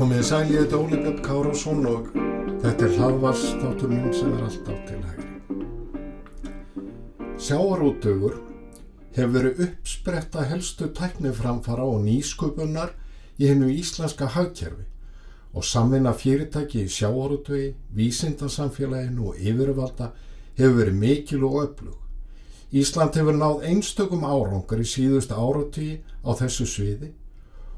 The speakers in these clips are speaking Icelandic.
Komið sæl ég þetta Óli Björn Kárásson og þetta er hlaðvarstátur minn sem er alltaf til hægri. Sjáarútögur hefur verið uppspretta helstu tækniframfara og nýsköpunar í hennu íslenska hagkerfi og samvinna fyrirtæki í sjáarútögi, vísindarsamfélaginu og yfirvalda hefur verið mikil og öflug. Ísland hefur náð einstökum árangar í síðustu áratíi á þessu sviði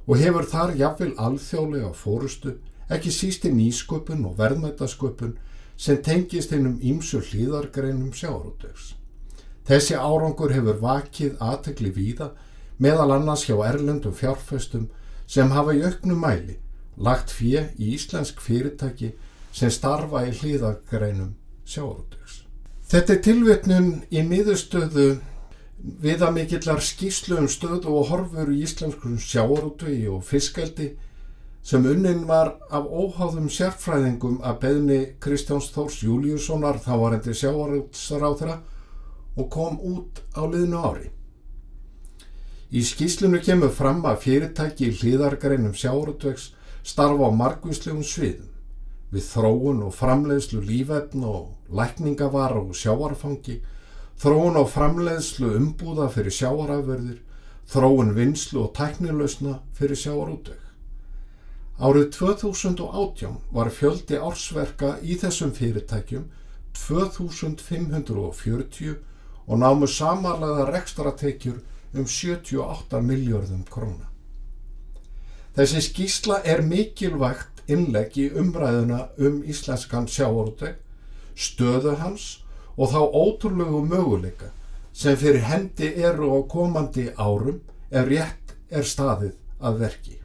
og hefur þar jafnvel alþjóðlega fórustu ekki síst í nýsköpun og verðmætasköpun sem tengist hennum ímsu hlýðargreinum sjáarútöks. Þessi árangur hefur vakið aðtekli víða meðal annars hjá erlendum fjárfestum sem hafa í auknu mæli lagt fjö í íslensk fyrirtæki sem starfa í hlýðargreinum sjáarútöks. Þetta er tilvitnun í miðustöðu viðamikillar skýslu um stöðu og horfur í íslenskum sjáarútvegi og fiskeldi sem unnin var af óháðum sérfræðingum að beðni Kristjáns Þórs Júliussonar þá var hendur sjáarútsaráþra og kom út á liðnu ári. Í skýslunu kemur fram að fyrirtæki í hlýðargreinum sjáarútvegs starfa á margvíslegum sviðum við þróun og framleiðslu lífefn og lækningavara og sjáarfangi þróun á framleiðslu umbúða fyrir sjáarafverðir, þróun vinslu og tæknilausna fyrir sjáarútveig. Árið 2018 var fjöldi ársverka í þessum fyrirtækjum 2540 og námu samarlega rekstratekjur um 78 miljörðum króna. Þessi skísla er mikilvægt innlegg í umræðuna um íslenskan sjáarútveig, stöðu hans og þá ótrúlegu möguleika sem fyrir hendi eru á komandi árum ef rétt er staðið að verki.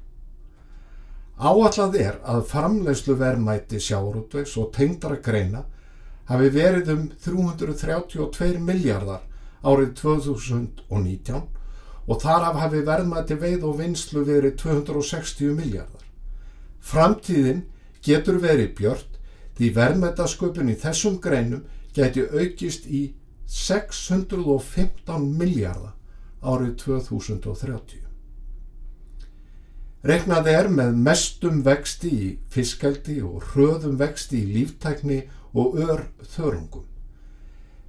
Áallad er að framlegslu verðmæti sjáurútvegs og tengdara greina hafi verið um 332 miljardar árið 2019 og þar af hafi verðmæti veið og vinslu verið 260 miljardar. Framtíðin getur verið björnt því verðmætasköpun í þessum greinum geti aukist í 615 miljardar árið 2030. Reknaði er með mestum vexti í fiskaldi og hröðum vexti í líftækni og ör þörungum.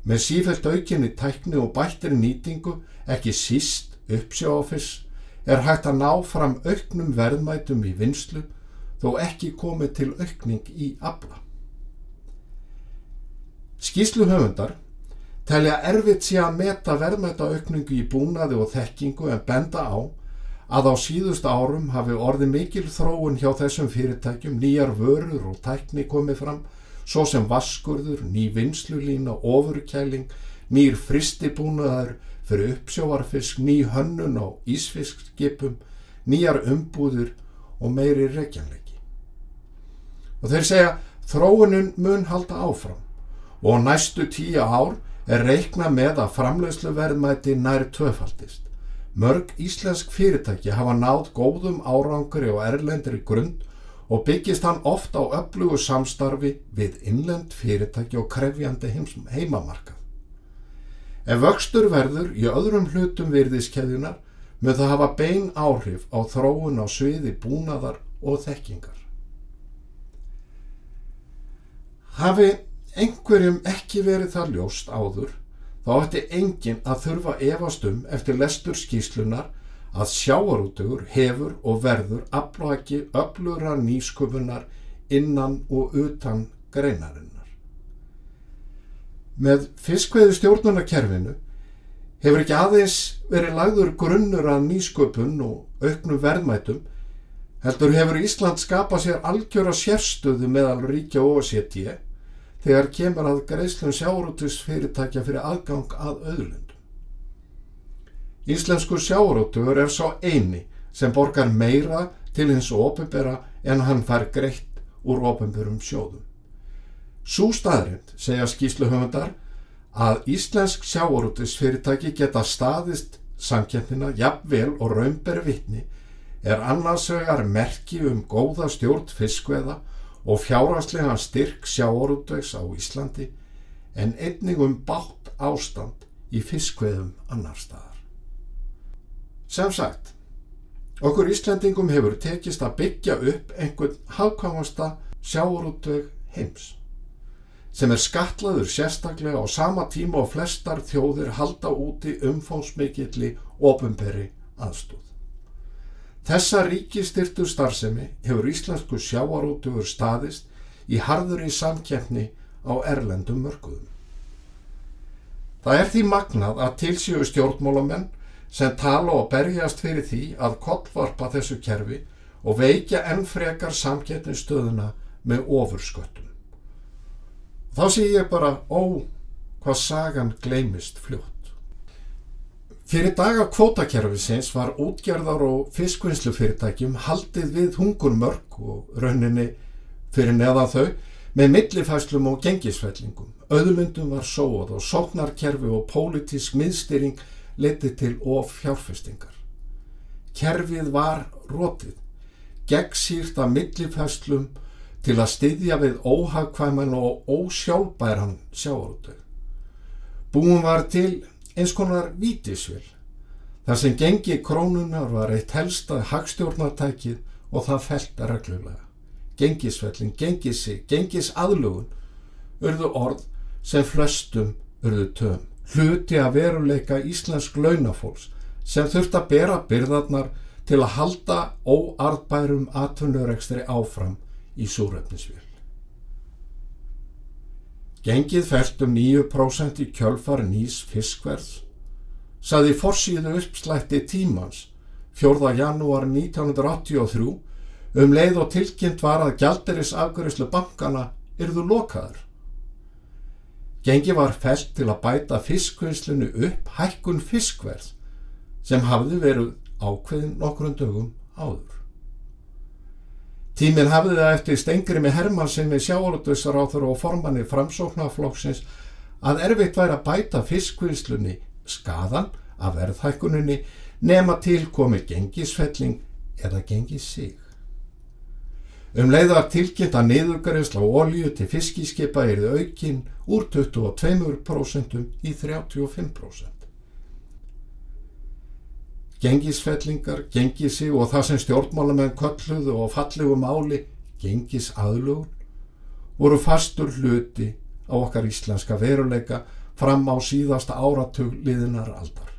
Með sífælt aukinni tækni og bættir nýtingu, ekki síst uppsjáfis, er hægt að ná fram auknum verðmætum í vinslu þó ekki komið til aukning í abla. Skíslu höfundar telja erfitt sé að meta verðmæta aukningu í búnaði og þekkingu en benda á að á síðust árum hafi orði mikil þróun hjá þessum fyrirtækjum, nýjar vörur og tækni komið fram, svo sem vaskurður, ný vinslulína, ofurkæling, nýr fristibúnaðar fyrir uppsjóvarfisk, ný hönnun á ísfiskskipum, nýjar umbúður og meiri reykjanleiki. Og þeir segja þróunum mun halda áfram og næstu tíu ár er reikna með að framlegsluverðmæti nær tvöfaldist. Mörg íslensk fyrirtæki hafa náð góðum árangri og erlendri grund og byggist hann ofta á öflugu samstarfi við innlend fyrirtæki og krefjandi heimamarkað. Ef vöxtur verður í öðrum hlutum virðiskeðjunar með það hafa bein áhrif á þróun á sviði búnaðar og þekkingar. Hafi einhverjum ekki verið það ljóst áður þá ætti enginn að þurfa efastum eftir lestur skýslunar að sjáarútugur hefur og verður aflaki öflura nýsköpunar innan og utan greinarinnar. Með fiskveiðu stjórnunarkerfinu hefur ekki aðeins verið lagður grunnur að nýsköpun og auknum verðmætum heldur hefur Ísland skapað sér algjöra sérstöðu meðal ríkja og setja þegar kemur að greiðslun sjárótusfyrirtækja fyrir aðgang að auðlundum. Íslensku sjárótur er svo eini sem borgar meira til hins ofinbera en hann fær greitt úr ofinberum sjóðum. Sú staðrind, segja skýsluhöfundar, að Íslensk sjárótusfyrirtæki geta staðist samkjöndina jafnvel og raunberi vittni er annars vegar merki um góða stjórn fiskveða og fjárhanslega styrk sjáorútvegs á Íslandi en einnig um bátt ástand í fiskveðum annar staðar. Sem sagt, okkur Íslandingum hefur tekist að byggja upp einhvern hafkvæmasta sjáorútveg heims sem er skatlaður sérstaklega á sama tíma og flestar þjóðir halda úti umfónsmikilli ofinberi aðstóð. Þessa ríkistyrtu starfsemi hefur íslensku sjáarútugur staðist í harður í samkjefni á erlendum mörguðum. Það er því magnað að tilsjöu stjórnmólamenn sem tala og berjast fyrir því að kollvarpa þessu kerfi og veikja ennfrekar samkjefni stöðuna með ofursköttum. Þá sé ég bara, ó, hvað sagan gleimist fljótt. Fyrir daga kvótakerfisins var útgerðar og fiskvinnslufyrirtækjum haldið við hungurmörk og rauninni fyrir neðan þau með millifæslum og gengisfællingum. Öðlundum var sóað og sóknarkerfi og pólitísk miðstyring letið til of fjárfestingar. Kerfið var rótið, gegnsýrt af millifæslum til að styðja við óhagkvæman og ósjálfbæran sjáarútau. Búin var til eins konar vítisvill, þar sem gengi krónunar var eitt helsta hagstjórnartækið og það felt reglulega. Gengisvellin, gengisi, gengis aðlugun urðu orð sem flestum urðu töm. Hluti að veruleika íslensk launafólks sem þurft að bera byrðarnar til að halda óarðbærum atvinnurekstri áfram í súröfnisvél. Gengið fælt um 9% í kjölfar nýs fiskverð, saði forsýðu uppslætti tímans 4. janúar 1983 um leið og tilkynnt var að gjaldiris afgjörislu bankana yrðu lokaður. Gengi var fælt til að bæta fiskvinnslinu upp hækkun fiskverð sem hafði verið ákveðin nokkur dögum áður. Tíminn hafði það eftir stengri með Hermannsinn við sjáorðusaráþur og formanni framsóknarflokksins að erfitt væri að bæta fiskvinnslunni skadan af verðhækkuninni nema til komi gengisfelling eða gengis sig. Um leiðar tilkynnt að niðurgarðisla og olju til fiskiskipa er aukinn úr 22% í 35%. Gengisfellingar, gengisi og það sem stjórnmálamenn kölluðu og fallegu máli, gengis aðlugun, voru fastur hluti á okkar íslenska veruleika fram á síðasta áratug liðinar aldar.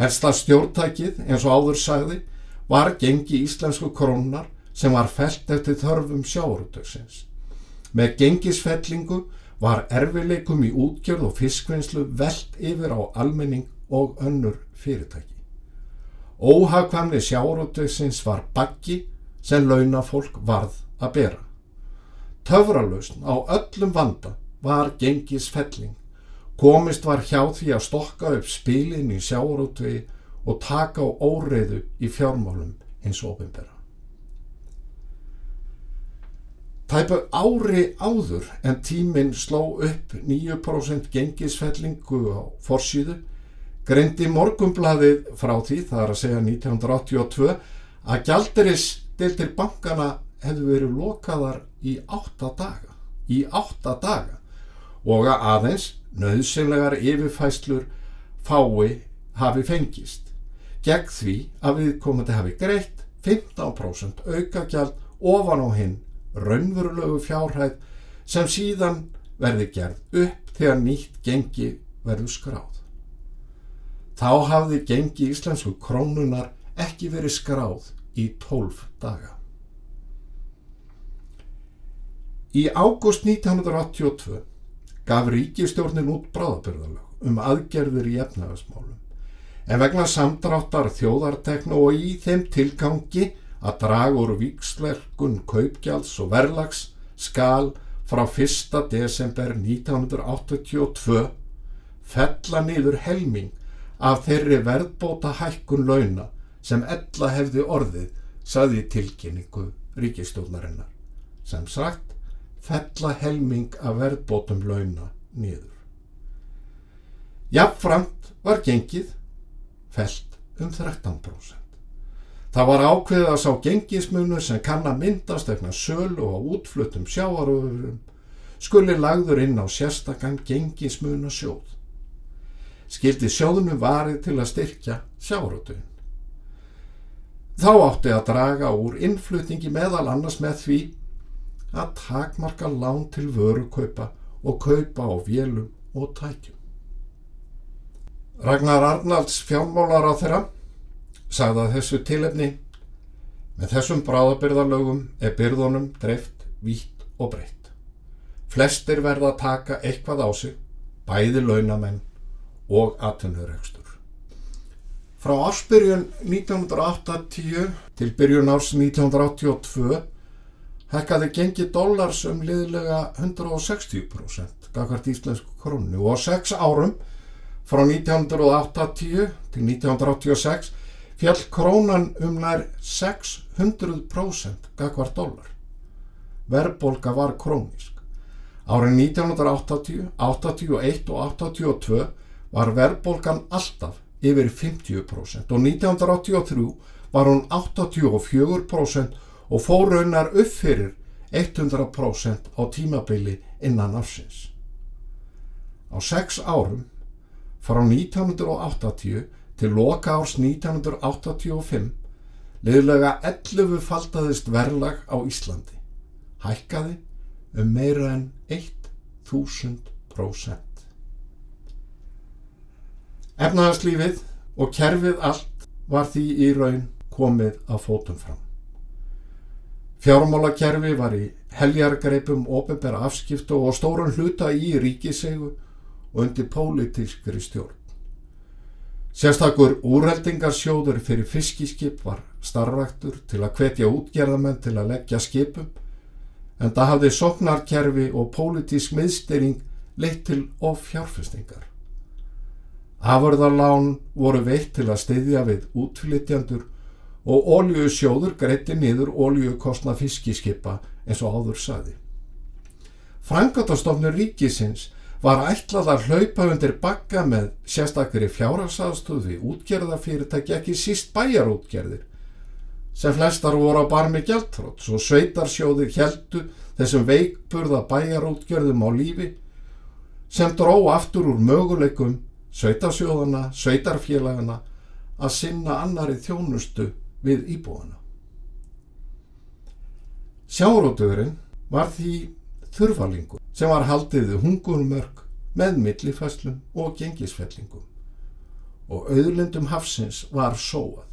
Helsta stjórntækið, eins og áður sagði, var gengi íslensku krónar sem var felt eftir þörfum sjáurútöksins. Með gengisfellingu var erfileikum í útgjörð og fiskvinnslu veld yfir á almenning og önnur fyrirtæki. Óhagkvæmni sjárótvegsins var baggi sem launafólk varð að bera. Töfralustn á öllum vanda var gengis felling. Komist var hjá því að stokka upp spilin í sjárótvegi og taka á óreiðu í fjármálum eins og ofinbera. Tæpa ári áður en tíminn sló upp 9% gengisfellingu á forsýðu greindi morgumblaðið frá því, það er að segja 1982, að gjaldiris deiltir bankana hefðu verið lokaðar í átta daga, í átta daga og að aðeins nöðsynlegar yfirfæslur fái hafi fengist gegn því að við komandi hafi greitt 15% aukagjald ofan á hinn raunverulegu fjárhæð sem síðan verði gerð upp þegar nýtt gengi verður skráð. Þá hafði gengi íslensku krónunar ekki verið skráð í tólf daga. Í ágúst 1982 gaf ríkistjórnin út bráðabyrðalög um aðgerður í efnagasmálum en vegna samdráttar þjóðartekna og í þeim tilgangi að draga úr viksverkun kaupgjáls og verlags skal frá 1. desember 1982 fella niður helming af þeirri verðbóta hækkun launa sem ella hefði orðið saði tilkynningu ríkistjóðnarinnar sem sagt fella helming af verðbótum launa nýður. Jafnframt var gengið felt um 13%. Það var ákveðið að sá gengismunur sem kann að myndast eftir sölu og útfluttum sjáaröfurum skuli lagður inn á sérstakann gengismuna sjóð. Skildi sjóðunum varið til að styrkja sjáarötuðin. Þá átti að draga úr innflutningi meðal annars með því að takmarka lán til vörukaupa og kaupa á vélum og tækjum. Ragnar Arnalds fjármálar á þeirra sagði að þessu tilefni með þessum bráðabyrðalögum er byrðunum dreift, vítt og breytt. Flestir verða að taka eitthvað á sig, bæði launamenn og atvinnuregstur. Frá ársbyrjun 1980 til byrjun árs 1982 hekkaði gengi dollars um liðlega 160% gagvart íslensku krónu og á sex árum frá 1980 til 1986 fjall krónan um nær 600% gagvart dólar. Verðbolga var krónisk. Árið 1980, 81 og 82 var verðbolgan alltaf yfir 50% og 1983 var hún 84% og fór raunar upp fyrir 100% á tímabili innan afsins. Á sex árum frá 1980 til loka árs 1985 liðlega 11 faldaðist verðlag á Íslandi hækkaði um meira en 1000%. Efnaðarslífið og kerfið allt var því í raun komið að fótum fram. Fjármálakerfi var í heljargreipum, ofinbæra afskiptu og stórun hluta í ríkisegu og undir pólitískri stjórn. Sérstakur úrheldingarsjóður fyrir fiskiskip var starfræktur til að hvetja útgerðamenn til að leggja skipum en það hafði soknarkerfi og pólitísk miðstyring leitt til of fjárfestingar. Aförðarlán voru veitt til að styðja við útflytjandur og óljusjóður greitti niður óljukostna fiskiskipa eins og áður saði. Frangatastofnur ríkisins var ætlað að hlaupa undir bakka með sérstakri fjárhagsaðstöði útgerðafyrirtæki ekki síst bæjarútgerðir sem flestar voru á barmi gæltrótt svo sveitarsjóðir heldu þessum veikburða bæjarútgerðum á lífi sem dró aftur úr möguleikum sveitarsjóðana, sveitarfélagana að sinna annari þjónustu við íbúana. Sjárótöðurinn var því þurfalingur sem var haldið hungurmörk með millifæslum og gengisfellingum og auðlendum hafsins var sóað.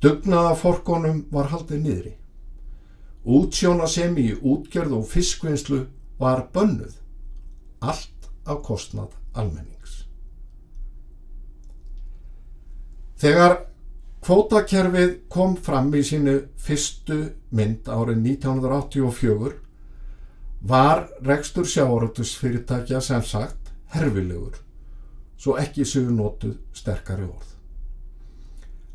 Dugnaða forkonum var haldið niðri. Útsjóna sem í útgerð og fiskvinnslu var bönnuð, allt á kostnad almennings. Þegar kvótakerfið kom fram í sínu fyrstu mynd árið 1984 var rekstur sjáoröldusfyrirtækja sem sagt herfilegur, svo ekki séu nótuð sterkari orð.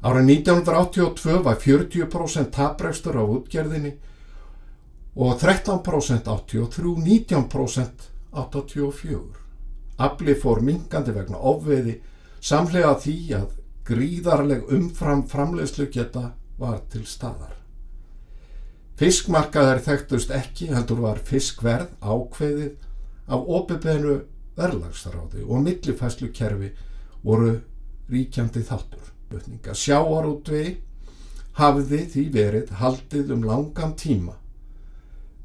Árið 1982 var 40% taprekstur á útgerðinni og 13% 83, 19% 84. Afli fór mingandi vegna ofveði samlega því að gríðarleg umfram framleiðslu geta var til staðar. Fiskmarkaðar þekktust ekki heldur var fiskverð ákveðið af opiðbeinu verðlagsráði og millifæslu kerfi voru ríkjandi þáttur. Sjáarútvei hafði því verið haldið um langan tíma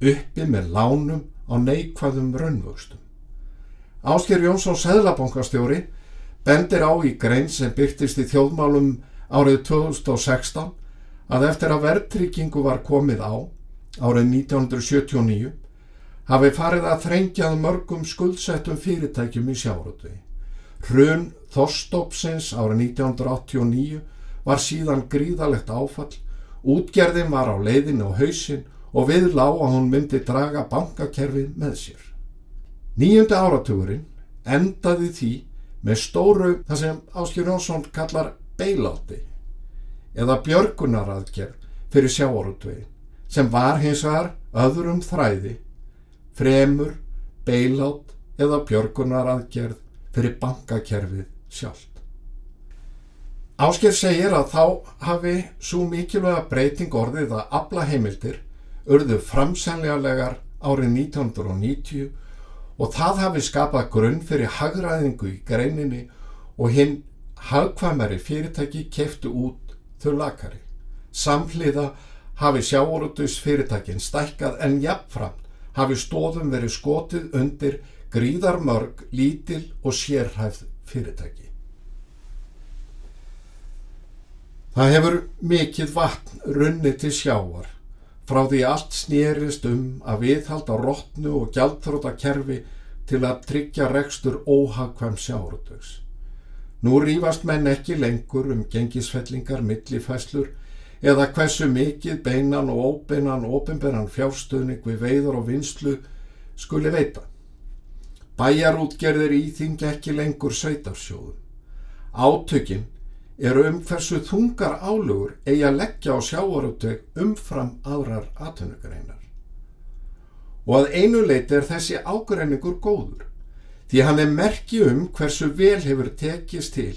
uppi með lánum á neikvæðum raunvöxtum. Ásker Jónsson Sæðlabankastjóri bendir á í grein sem byrtist í þjóðmálum árið 2016 að eftir að verðtryggingu var komið á árið 1979 hafi farið að þrengjað mörgum skuldsettum fyrirtækjum í sjárótvei. Hrun Þorstopsins árið 1989 var síðan gríðalegt áfall, útgerðin var á leiðinu á hausin og við lág að hún myndi draga bankakerfið með sér. Nýjundi áratugurinn endaði því með stóru það sem Áskjör Jónsson kallar beilátti eða björgunaraðgerð fyrir sjáorútvegin sem var hins vegar öðrum þræði fremur, beilátt eða björgunaraðgerð fyrir bankakerfið sjálft. Ásker segir að þá hafi svo mikilvæga breyting orðið að abla heimildir urðu framsænlegarlegar árið 1990 og það hafi skapað grunn fyrir hagræðingu í greininni og hinn hagkvæmari fyrirtæki keftu út þau lakari. Samhliða hafi sjáorudus fyrirtækin stækkað en jafnframt hafi stóðum verið skotið undir gríðarmörg, lítil og sérhæfð fyrirtæki. Það hefur mikill vatn runni til sjáar frá því allt snýrist um að viðhalda rótnu og gjaldþróta kerfi til að tryggja rekstur óhagkvæm sjárutöks. Nú rýfast menn ekki lengur um gengisfellingar, millifæslur eða hversu mikið beinan og óbeinan ofinberan fjárstuðning við veiður og vinslu skuli veita. Bæjarútgerðir íþing ekki lengur sveitarsjóðum. Átökinn eru um hversu þungar álugur eigi að leggja á sjáarútveik umfram aðrar atvinnugreinar. Og að einu leiti er þessi ágreiningur góður, því hann er merki um hversu vel hefur tekist til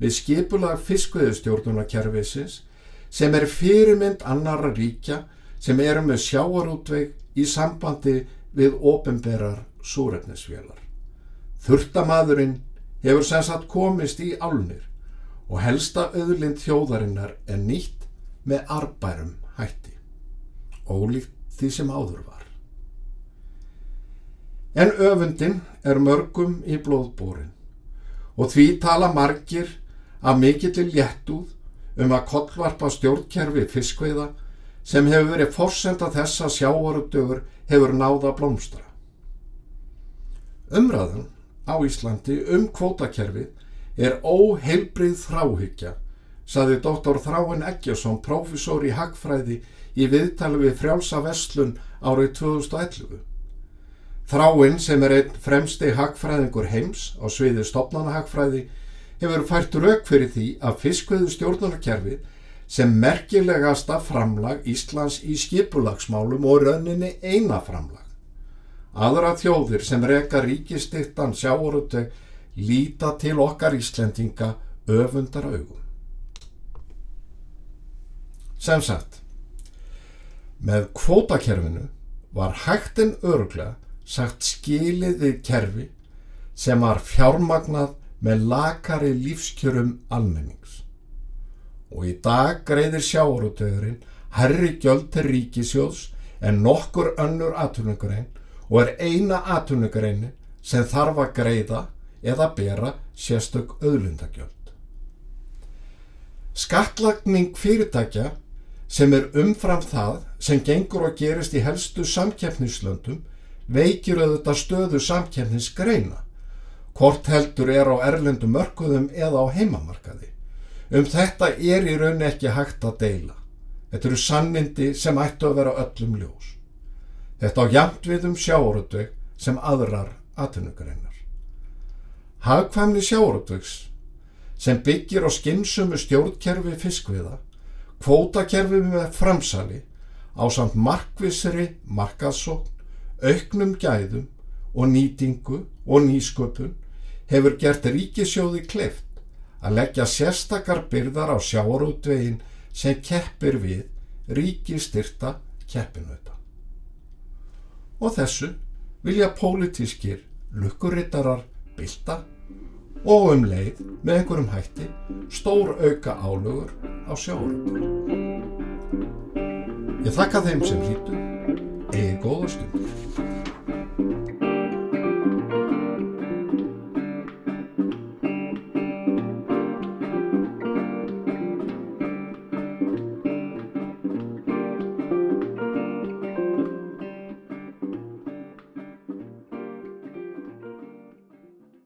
við skipulag fiskveðustjórnunarkerfisins sem er fyrirmynd annara ríkja sem eru með sjáarútveik í sambandi við ofinberar súrefnisvélar. Þurftamadurinn hefur sem sagt komist í álnir og helsta auðlind þjóðarinnar er nýtt með arbærum hætti, ólíkt því sem áður var. En öfundin er mörgum í blóðbórin og því tala margir af mikillir léttúð um að kollvarpa stjórnkerfi fiskveiða sem hefur verið forsenda þess að sjávarudögur hefur náða blómstra. Umræðan á Íslandi um kvótakerfið er óheilbrið þráhyggja, saði doktor Þráin Eggjason, profesor í Hagfræði í viðtali við frjálsa vestlun árið 2011. Þráin sem er einn fremsti hagfræðingur heims á sviði stopnanahagfræði hefur fært rauk fyrir því að fiskveðu stjórnarkerfi sem merkilegasta framlag Íslands í skipulagsmálum og rauninni eina framlag. Aðra þjóðir sem reka ríkistiktan sjáoruteg líta til okkar Íslendinga öfundar augum. Sem sagt, með kvótakerfinu var hægtinn örglega sagt skilið við kerfi sem var fjármagnað með lakari lífskjörum almennings. Og í dag greiðir sjáurutöðurinn herri gjöld til ríkisjóðs en nokkur önnur aðtunningurein og er eina aðtunningureinin sem þarf að greiða eða bera sérstök auðlundagjöld. Skattlagning fyrirtækja sem er umfram það sem gengur og gerist í helstu samkeppnislöndum veikir auðvitað stöðu samkeppnisgreina, hvort heldur er á erlendu mörkuðum eða á heimamarkaði. Um þetta er í raun ekki hægt að deila. Þetta eru sannindi sem ættu að vera öllum ljós. Þetta á jæmt við um sjáuröldveg sem aðrar atvinnugreinar. Hagkvæmni sjáuröldvegs sem byggir á skynsömu stjórnkerfi fiskviða, kvótakerfi með framsali á samt markvissri markaðsókn, auknum gæðum og nýtingu og nýsköpun hefur gert ríkisjóði kleift að leggja sérstakar byrðar á sjáurútvegin sem keppir við ríkistyrta keppinauta. Og þessu vilja pólitískir lukkurittarar bylta og um leið með einhverjum hætti stór auka álögur á sjáurútvegin. Ég þakka þeim sem hlýtu Egil Góðarstund